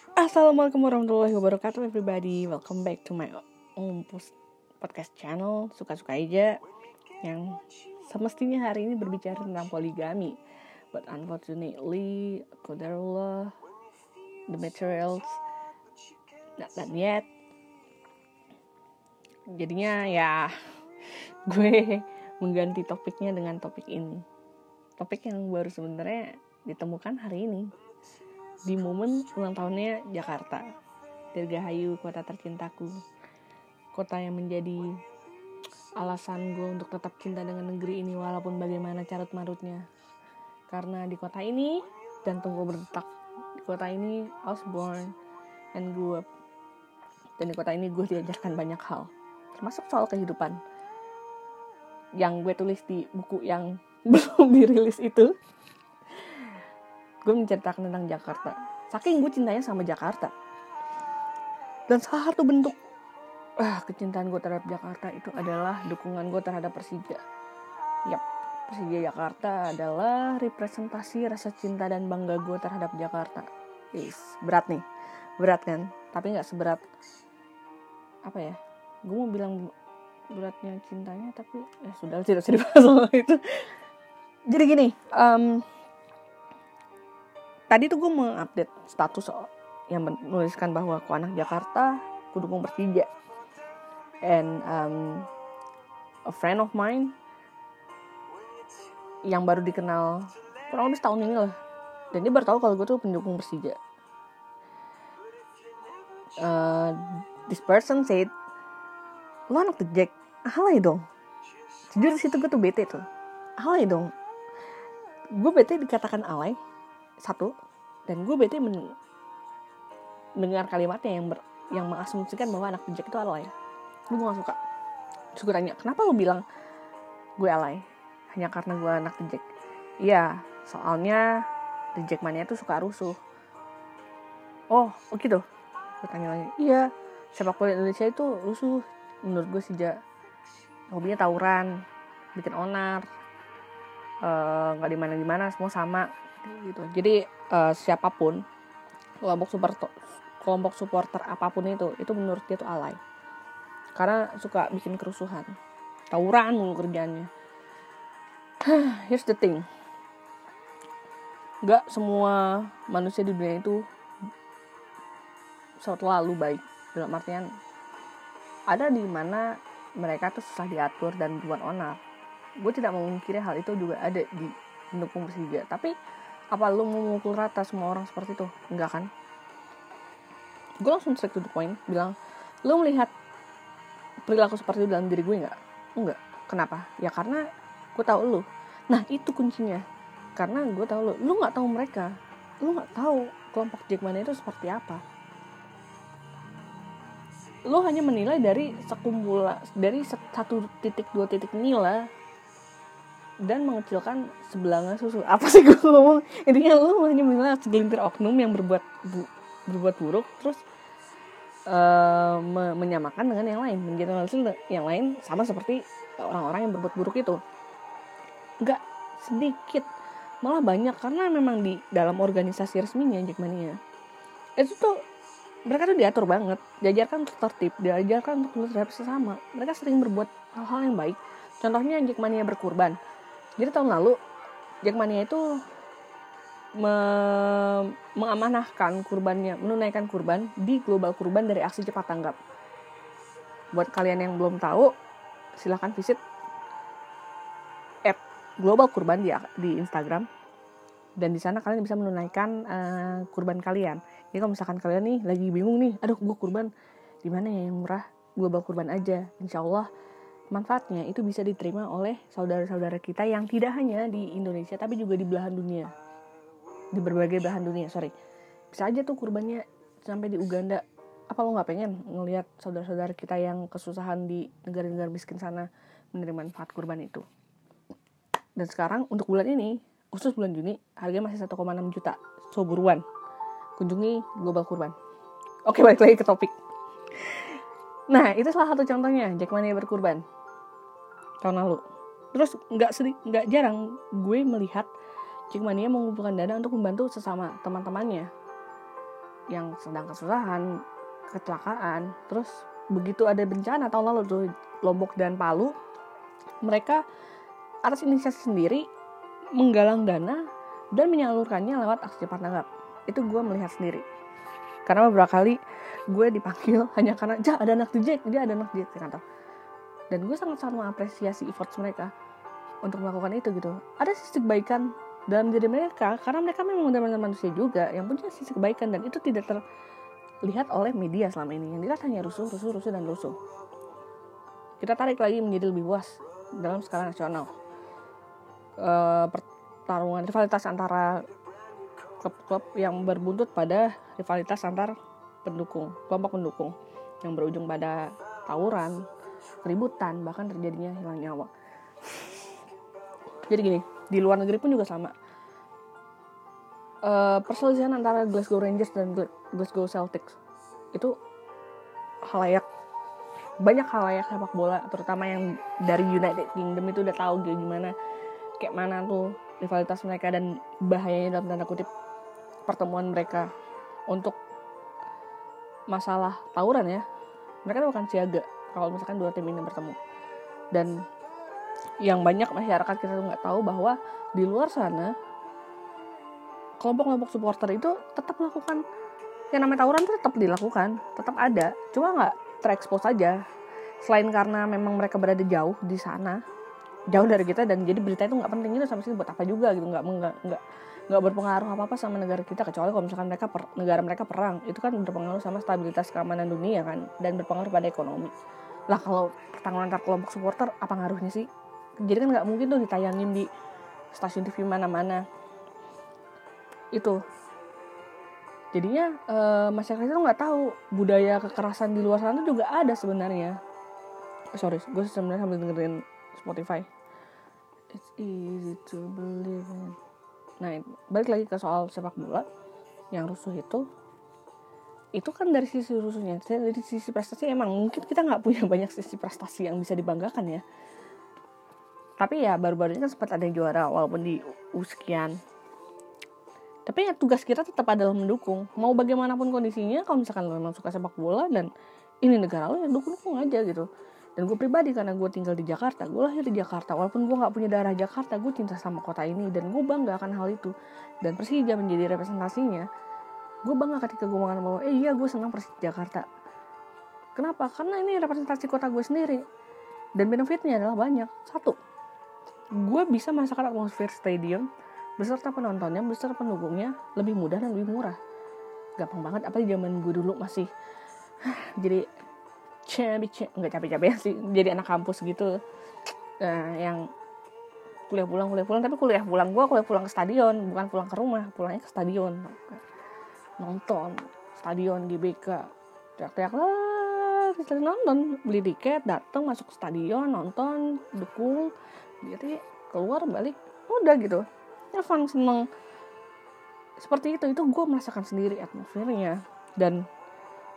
Assalamualaikum warahmatullahi wabarakatuh everybody. Welcome back to my own podcast channel Suka-suka aja Yang semestinya hari ini berbicara tentang poligami. But unfortunately Qadarullah The materials Not done yet. Jadinya ya Gue mengganti topiknya dengan topik ini. Topik yang baru sebenarnya ditemukan hari ini di momen ulang tahunnya Jakarta. Dirgahayu kota tercintaku. Kota yang menjadi alasan gue untuk tetap cinta dengan negeri ini walaupun bagaimana carut marutnya. Karena di kota ini jantung gue berdetak. Di kota ini I was born and grew up. Dan di kota ini gue diajarkan banyak hal. Termasuk soal kehidupan. Yang gue tulis di buku yang belum dirilis itu gue menceritakan tentang Jakarta. Saking gue cintanya sama Jakarta. Dan salah satu bentuk ah, kecintaan gue terhadap Jakarta itu adalah dukungan gue terhadap Persija. Yap Persija Jakarta adalah representasi rasa cinta dan bangga gue terhadap Jakarta. Is, berat nih. Berat kan? Tapi nggak seberat apa ya? Gue mau bilang beratnya cintanya tapi ya sudah tidak usah dibahas itu. Jadi gini um, tadi tuh gue mengupdate status yang menuliskan bahwa aku anak Jakarta, aku dukung Persija. And um, a friend of mine yang baru dikenal kurang lebih setahun ini lah. Dan dia baru tahu kalau gue tuh pendukung Persija. Uh, this person said, lo anak The Jack, alay dong. Jujur situ gue tuh bete tuh. Alay dong. Gue bete dikatakan alay, satu dan gue bete men mendengar kalimatnya yang ber, yang mengasumsikan bahwa anak bijak itu alay gue gak suka. Suka tanya kenapa lo bilang gue alay hanya karena gue anak bijak iya soalnya reject mania itu suka rusuh. Oh oh gitu? Gue tanya lagi. Iya sepak bola Indonesia itu rusuh. Menurut gue sih hobinya tawuran bikin onar nggak uh, di mana di mana semua sama gitu. Jadi uh, siapa pun kelompok supporter kelompok supporter apa pun itu itu menurut dia tuh alay. Karena suka bikin kerusuhan. Tawuran mulu kerjanya here's the thing. Nggak semua manusia di dunia itu selalu baik. Dalam artian ada di mana mereka tuh susah diatur dan buat onar gue tidak memungkiri hal itu juga ada di pendukung Persija tapi apa lu mau rata semua orang seperti itu? Enggak kan? Gue langsung straight to the point bilang lu melihat perilaku seperti itu dalam diri gue enggak? Enggak. Kenapa? Ya karena gue tahu lu. Nah itu kuncinya. Karena gue tahu lu. Lu nggak tahu mereka. Lu nggak tahu kelompok Jackmania itu seperti apa. Lu hanya menilai dari sekumpulan dari satu titik dua titik nilai dan mengecilkan sebelanga susu. Apa sih gue ngomong? Intinya lu hanya menilai segelintir oknum yang berbuat bu, berbuat buruk terus uh, me menyamakan dengan yang lain mengeneralisir yang lain sama seperti orang-orang yang berbuat buruk itu. Nggak sedikit malah banyak karena memang di dalam organisasi resminya Jackmania itu tuh mereka tuh diatur banget diajarkan untuk tertib diajarkan untuk terhadap sesama mereka sering berbuat hal-hal yang baik. Contohnya Jackmania berkurban jadi tahun lalu Jackmania itu me mengamanahkan kurbannya menunaikan kurban di global kurban dari aksi cepat tanggap. Buat kalian yang belum tahu silahkan visit at global kurban di di Instagram. Dan di sana kalian bisa menunaikan uh, kurban kalian. Jadi kalau misalkan kalian nih lagi bingung nih aduh gue kurban di mana ya yang murah? Global kurban aja. Insya Allah manfaatnya itu bisa diterima oleh saudara-saudara kita yang tidak hanya di Indonesia tapi juga di belahan dunia. Di berbagai belahan dunia sorry. Bisa aja tuh kurbannya sampai di Uganda. Apa lo nggak pengen ngelihat saudara-saudara kita yang kesusahan di negara-negara miskin sana menerima manfaat kurban itu? Dan sekarang untuk bulan ini khusus bulan Juni harganya masih 1,6 juta so buruan kunjungi global kurban. Oke balik lagi ke topik. Nah itu salah satu contohnya Jackmania berkurban tahun lalu. Terus nggak nggak jarang gue melihat Jackmania mengumpulkan dana untuk membantu sesama teman-temannya yang sedang kesusahan kecelakaan. Terus begitu ada bencana tahun lalu tuh Lombok dan Palu mereka atas inisiatif sendiri menggalang dana dan menyalurkannya lewat aksi cepat tanggap. Itu gue melihat sendiri. Karena beberapa kali gue dipanggil hanya karena ja ada anak Jack dia ada anak Jack kantor dan gue sangat sangat mengapresiasi efforts mereka untuk melakukan itu gitu. Ada sisi kebaikan dalam diri mereka karena mereka memang benar manusia juga yang punya sisi kebaikan dan itu tidak terlihat oleh media selama ini. Yang dilihat hanya rusuh rusuh rusuh dan rusuh. Kita tarik lagi menjadi lebih luas dalam skala nasional. E, pertarungan rivalitas antara klub-klub yang berbuntut pada rivalitas antar pendukung, kelompok pendukung yang berujung pada tawuran, keributan, bahkan terjadinya hilang nyawa. Jadi gini, di luar negeri pun juga sama. Uh, perselisihan antara Glasgow Rangers dan Glasgow Celtics itu halayak banyak halayak sepak bola terutama yang dari United Kingdom itu udah tahu gimana kayak mana tuh rivalitas mereka dan bahayanya dalam tanda kutip pertemuan mereka untuk masalah tawuran ya mereka bukan siaga kalau misalkan dua tim ini bertemu. Dan yang banyak masyarakat kita nggak tahu bahwa di luar sana kelompok-kelompok supporter itu tetap melakukan yang namanya tawuran itu tetap dilakukan tetap ada. Cuma nggak terekspos saja selain karena memang mereka berada jauh di sana jauh dari kita dan jadi berita itu nggak penting itu sampai sini buat apa juga gitu. Nggak nggak nggak nggak berpengaruh apa apa sama negara kita kecuali kalau misalkan mereka per, negara mereka perang. Itu kan berpengaruh sama stabilitas keamanan dunia kan dan berpengaruh pada ekonomi lah kalau pertarungan antar kelompok supporter apa ngaruhnya sih? Jadi kan nggak mungkin tuh ditayangin di stasiun TV mana-mana. Itu. Jadinya e, masyarakat itu nggak tahu. Budaya kekerasan di luar sana juga ada sebenarnya. Sorry gue sebenarnya sambil dengerin Spotify. It's easy to believe in. Nah, balik lagi ke soal sepak bola. Yang rusuh itu itu kan dari sisi rusuhnya dari sisi prestasi emang mungkin kita nggak punya banyak sisi prestasi yang bisa dibanggakan ya. Tapi ya baru-baru ini kan sempat ada yang juara walaupun di uskian tapi ya tugas kita tetap adalah mendukung. Mau bagaimanapun kondisinya kalau misalkan lo memang suka sepak bola dan ini negara lo ya dukung dukung aja gitu. Dan gue pribadi karena gue tinggal di Jakarta gue lahir di Jakarta. Walaupun gue nggak punya darah Jakarta gue cinta sama kota ini dan gue bangga akan hal itu. Dan Persija menjadi representasinya gue bangga ketika gue mengatakan bahwa eh iya gue senang Persija Jakarta. Kenapa? Karena ini representasi kota gue sendiri. Dan benefitnya adalah banyak. Satu gue bisa merasakan atmosfer stadium beserta penontonnya beserta pendukungnya lebih mudah dan lebih murah. Gampang banget apa di zaman gue dulu masih jadi capek nggak capek-capek sih jadi anak kampus gitu. Nah, yang kuliah pulang kuliah pulang tapi kuliah pulang gue kuliah pulang ke stadion bukan pulang ke rumah pulangnya ke stadion nonton stadion GBK. Teriak-teriak lah kita nonton. Beli tiket datang masuk stadion nonton dukung jadi keluar balik. Udah gitu. Ya fun seneng. Seperti itu itu gue merasakan sendiri atmosfernya. Dan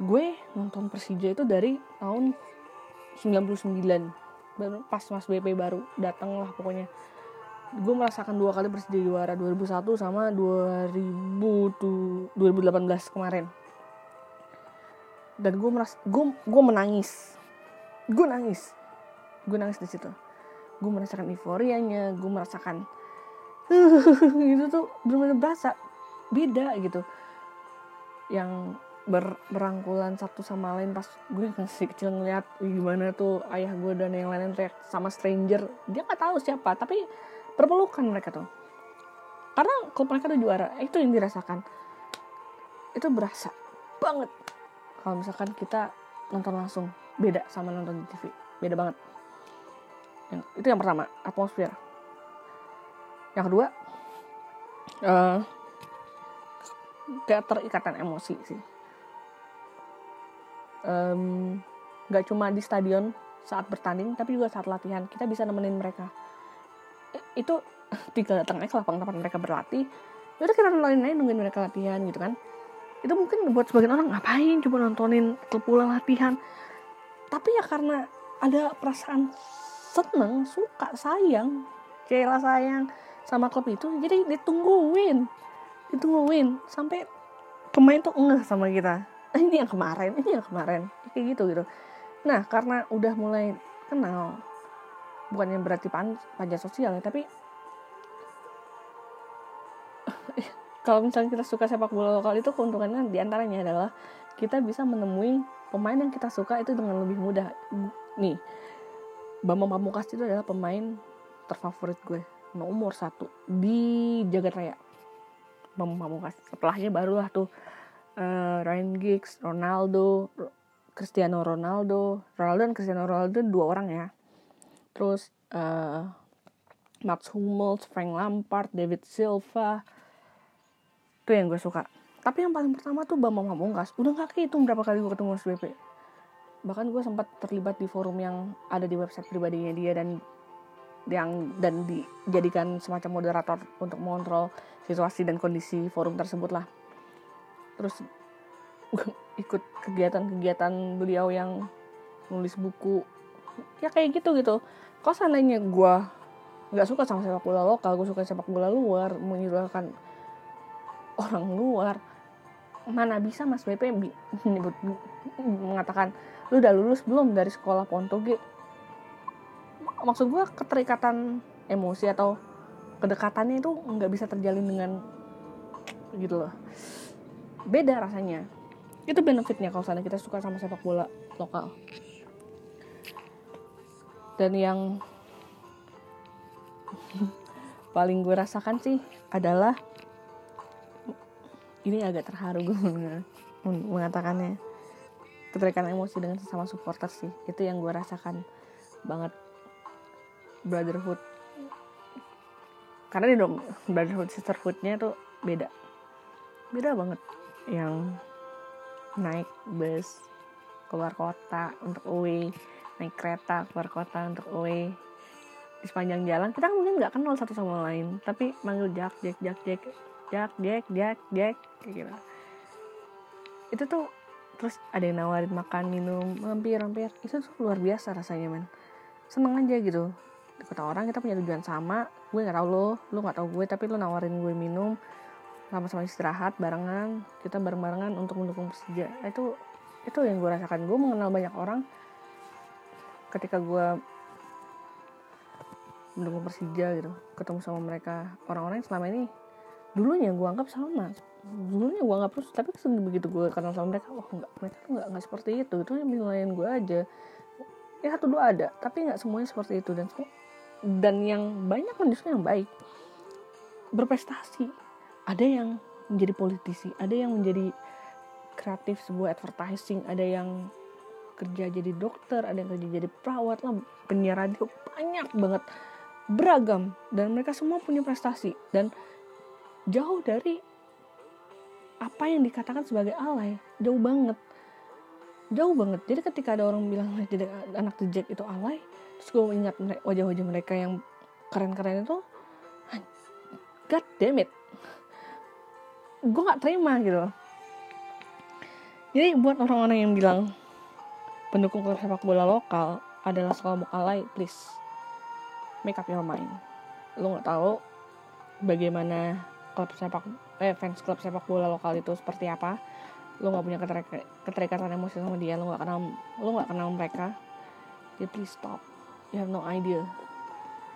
gue nonton Persija itu dari tahun 99 baru pas Mas BP baru datang lah pokoknya gue merasakan dua kali Persija juara 2001 sama 2000 tuh 2018 kemarin. Dan gue meras gue gue menangis. Gue nangis. Gue nangis di situ. Gue merasakan euforianya gue merasakan itu tuh benar-benar berasa beda gitu. Yang ber, berangkulan satu sama lain pas gue masih kecil ngeliat gimana tuh ayah gue dan yang lain teriak sama stranger. Dia nggak tahu siapa tapi berpelukan mereka tuh. Karena kalau mereka tuh juara itu yang dirasakan. Itu berasa banget kalau misalkan kita nonton langsung. Beda sama nonton di TV beda banget. Yang, itu yang pertama atmosfer. Yang kedua uh, terikatan emosi sih. Um, cuma di stadion saat bertanding tapi juga saat latihan. Kita bisa nemenin mereka itu tinggal datang aja ke lapangan tempat mereka berlatih ya udah kita nontonin aja nungguin mereka latihan gitu kan. Itu mungkin buat sebagian orang ngapain coba nontonin klub bola latihan? Tapi ya karena ada perasaan seneng suka sayang kayak sayang sama klub itu jadi ditungguin ditungguin sampai pemain tuh enggak sama kita. Ini yang kemarin ini yang kemarin kayak gitu gitu. Nah karena udah mulai kenal bukannya berarti pan sosial ya tapi kalau misalnya kita suka sepak bola lokal itu keuntungannya di antaranya adalah kita bisa menemui pemain yang kita suka itu dengan lebih mudah. Nih Bambang Pamungkas itu adalah pemain terfavorit gue nomor satu di jagat raya. Bambang Pamungkas setelahnya barulah tuh uh, Ryan Giggs Ronaldo Cristiano Ronaldo. Ronaldo dan Cristiano Ronaldo dua orang ya terus uh, Mats Hummels Frank Lampard David Silva. Itu yang gue suka. Tapi yang paling pertama tuh Bambang Pamungkas. Udah gak kehitung berapa kali gue ketemu SBP bahkan gue sempat terlibat di forum yang ada di website pribadinya dia dan yang dan dijadikan semacam moderator untuk mengontrol situasi dan kondisi forum tersebut lah terus ikut kegiatan-kegiatan beliau yang nulis buku ya kayak gitu gitu. Kalau seandainya gue nggak suka sama sepak bola lokal gue suka sepak bola luar menyuarakan orang luar mana bisa mas BP menyebut mengatakan lu udah lulus belum dari sekolah Pontoge maksud gue keterikatan emosi atau kedekatannya itu nggak bisa terjalin dengan gitu loh. Beda rasanya. Itu benefitnya kalau sana kita suka sama sepak bola lokal dan yang paling gue rasakan sih adalah ini agak terharu gue mengatakannya. Keterikatan emosi dengan sesama supporter sih. Itu yang gue rasakan banget. Brotherhood. Karena di dong brotherhood sisterhoodnya tuh beda. Beda banget. Yang naik bus keluar kota untuk away naik kereta keluar kota untuk away. Di sepanjang jalan kita mungkin nggak kenal satu sama lain tapi manggil Jack Jack Jack Jack Jack Jack Jack Jack kayak gitu. Itu tuh terus ada yang nawarin makan minum mampir mampir itu tuh luar biasa rasanya men. Seneng aja gitu. Di kota orang kita punya tujuan sama. Gue nggak tahu lo lo nggak tahu gue tapi lo nawarin gue minum sama-sama istirahat barengan kita bareng-barengan untuk mendukung Persija. Itu itu yang gue rasakan. Gue mengenal banyak orang ketika gue mendukung Persija gitu ketemu sama mereka orang-orang yang selama ini dulunya gue anggap sama. Dulunya gue anggap terus tapi begitu gue kenal sama mereka wah enggak mereka tuh nggak nggak seperti itu. Itu yang nilaiin gue aja. Ya satu dua ada tapi nggak semuanya seperti itu. Dan dan yang banyak kan justru yang baik. Berprestasi. Ada yang menjadi politisi ada yang menjadi kreatif sebuah advertising ada yang kerja jadi dokter ada yang kerja jadi perawat lah. Penyiar radio banyak banget. Beragam. Dan mereka semua punya prestasi. Dan jauh dari apa yang dikatakan sebagai alay jauh banget. Jauh banget. Jadi ketika ada orang bilang jadi anak The itu alay terus gue ingat wajah-wajah mereka yang keren-keren itu god damn it. Gue gak terima gitu. Jadi buat orang-orang yang bilang pendukung klub sepak bola lokal adalah sekelompok alay please. Make up your mind. Lo nggak tahu bagaimana klub sepak eh fans klub sepak bola lokal itu seperti apa. Lo nggak punya keterikatan emosi sama dia. Lo nggak kenal lo nggak kenal mereka. Ya please stop. You have no idea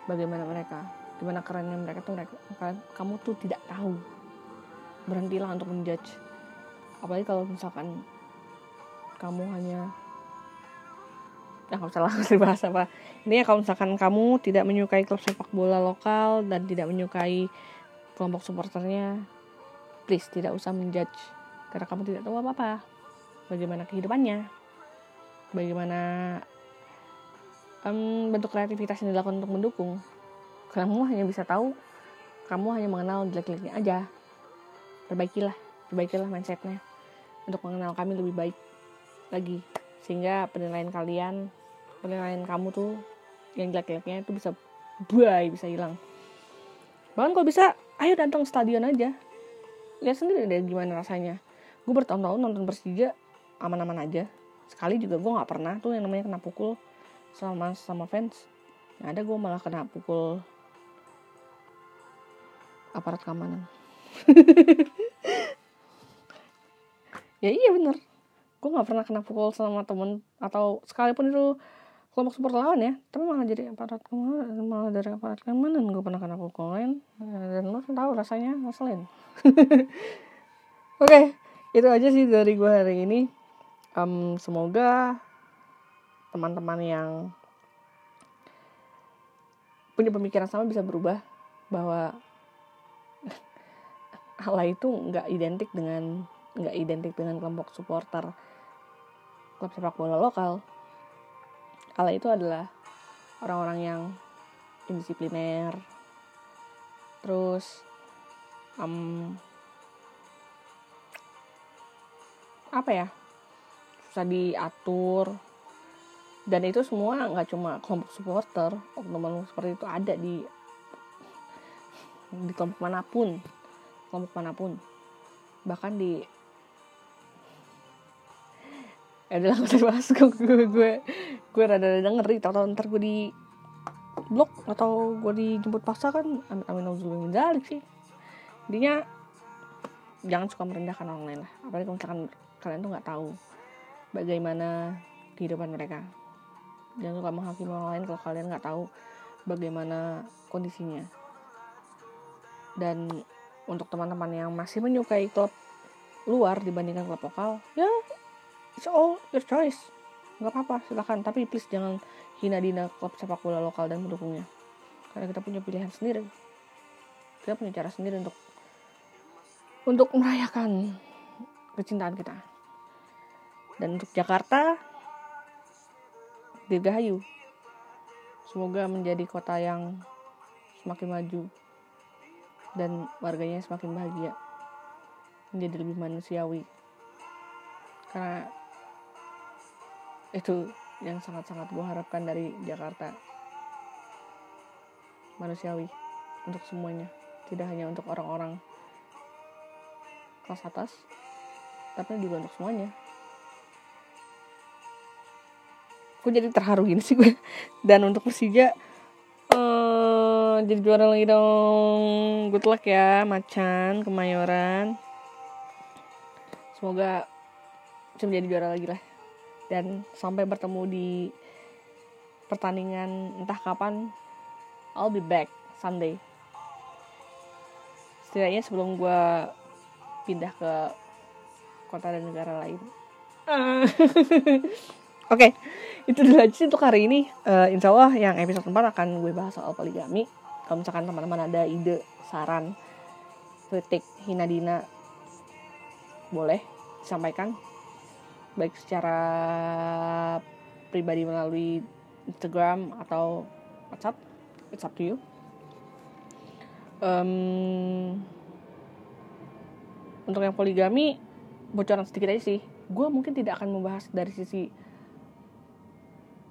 bagaimana mereka gimana kerennya mereka tuh mereka kamu tuh tidak tahu. Berhentilah untuk menjudge. Apalagi kalau misalkan kamu hanya ya nggak usah lah bahas apa. Ini ya kalau misalkan kamu tidak menyukai klub sepak bola lokal dan tidak menyukai kelompok supporternya please tidak usah menjudge. Karena kamu tidak tahu apa apa bagaimana kehidupannya bagaimana um, bentuk kreativitas yang dilakukan untuk mendukung. Kamu hanya bisa tahu kamu hanya mengenal jelek-jeleknya aja. Perbaikilah perbaikilah mindsetnya. Untuk mengenal kami lebih baik lagi sehingga penilaian kalian penilaian kamu tuh yang jelek-jeleknya itu bisa buai bisa hilang. Bahkan kalau bisa ayo datang stadion aja. Lihat sendiri deh gimana rasanya. Gue bertahun-tahun nonton Persija aman-aman aja. Sekali juga gue nggak pernah tuh yang namanya kena pukul sama sama fans. Yang ada gue malah kena pukul aparat keamanan. Ya iya bener gue nggak pernah kena pukul sama temen atau sekalipun itu kelompok support lawan ya tapi malah jadi aparat ke mana malah dari aparat keamanan gue pernah kena pukulin dan lo tahu rasanya ngeselin. Oke okay, itu aja sih dari gue hari ini. Um, semoga teman-teman yang punya pemikiran sama bisa berubah bahwa Allah itu nggak identik dengan nggak identik dengan kelompok supporter klub sepak bola lokal. Allah itu adalah orang-orang yang indisipliner, terus um, apa ya susah diatur dan itu semua nggak cuma kelompok supporter oknum seperti itu ada di di kelompok mana pun kelompok mana pun bahkan di ya udah langsung bahas gue gue gue gue rada rada ngeri tau tau ntar gue di blok atau gue dijemput paksa kan amin amin amin dalik sih. Intinya jangan suka merendahkan orang lain lah. Apalagi kalau misalkan kalian tuh nggak tahu bagaimana kehidupan mereka. Jangan suka menghakimi orang lain kalau kalian nggak tahu bagaimana kondisinya. Dan untuk teman-teman yang masih menyukai klub luar dibandingkan klub lokal ya it's all your choice. Nggak apa-apa silahkan tapi please jangan hina dina klub sepak bola lokal dan mendukungnya karena kita punya pilihan sendiri. Kita punya cara sendiri untuk untuk merayakan kecintaan kita. Dan untuk Jakarta Dirgahayu. Semoga menjadi kota yang semakin maju dan warganya semakin bahagia. Menjadi lebih manusiawi. Karena itu yang sangat-sangat gue harapkan dari Jakarta. Manusiawi untuk semuanya. Tidak hanya untuk orang-orang kelas atas tapi juga untuk semuanya. Gue jadi terharu gini sih gue dan untuk Persija uh, jadi juara lagi dong. Good luck ya Macan Kemayoran. Semoga bisa menjadi juara lagi lah dan sampai bertemu di pertandingan entah kapan I'll be back Sunday. Setidaknya sebelum gue pindah ke kota dan negara lain. Oke okay, itu dulu aja untuk hari ini. Uh, insya Allah yang episode 4 akan gue bahas soal poligami. Kalau misalkan teman-teman ada ide saran kritik hina dina boleh disampaikan baik secara pribadi melalui Instagram atau WhatsApp it's up to you. Um, untuk yang poligami bocoran sedikit aja sih. Gue mungkin tidak akan membahas dari sisi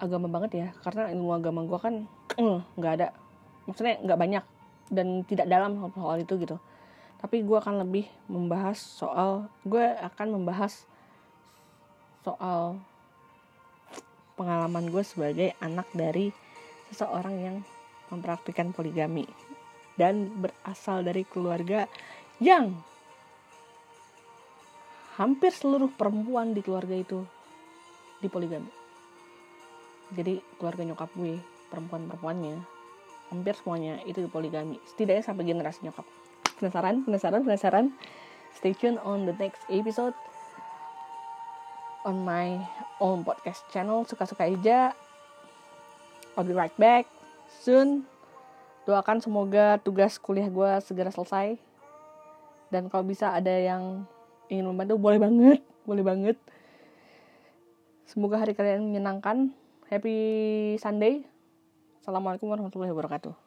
agama banget ya karena ilmu agama gue kan nggak uh, ada. Maksudnya nggak banyak dan tidak dalam soal itu gitu. Tapi gue akan lebih membahas soal gue akan membahas soal pengalaman gue sebagai anak dari seseorang yang mempraktikkan poligami dan berasal dari keluarga yang hampir seluruh perempuan di keluarga itu di poligami. Jadi keluarga nyokap gue, perempuan-perempuannya hampir semuanya itu di poligami. Setidaknya sampai generasi nyokap. Penasaran? Penasaran? Penasaran? Stay tune on the next episode on my own podcast channel suka-suka aja I'll be right back. Soon doakan semoga tugas kuliah gue segera selesai. Dan kalau bisa ada yang ingin membantu boleh banget boleh banget. Semoga hari kalian menyenangkan. Happy Sunday. Assalamualaikum warahmatullahi wabarakatuh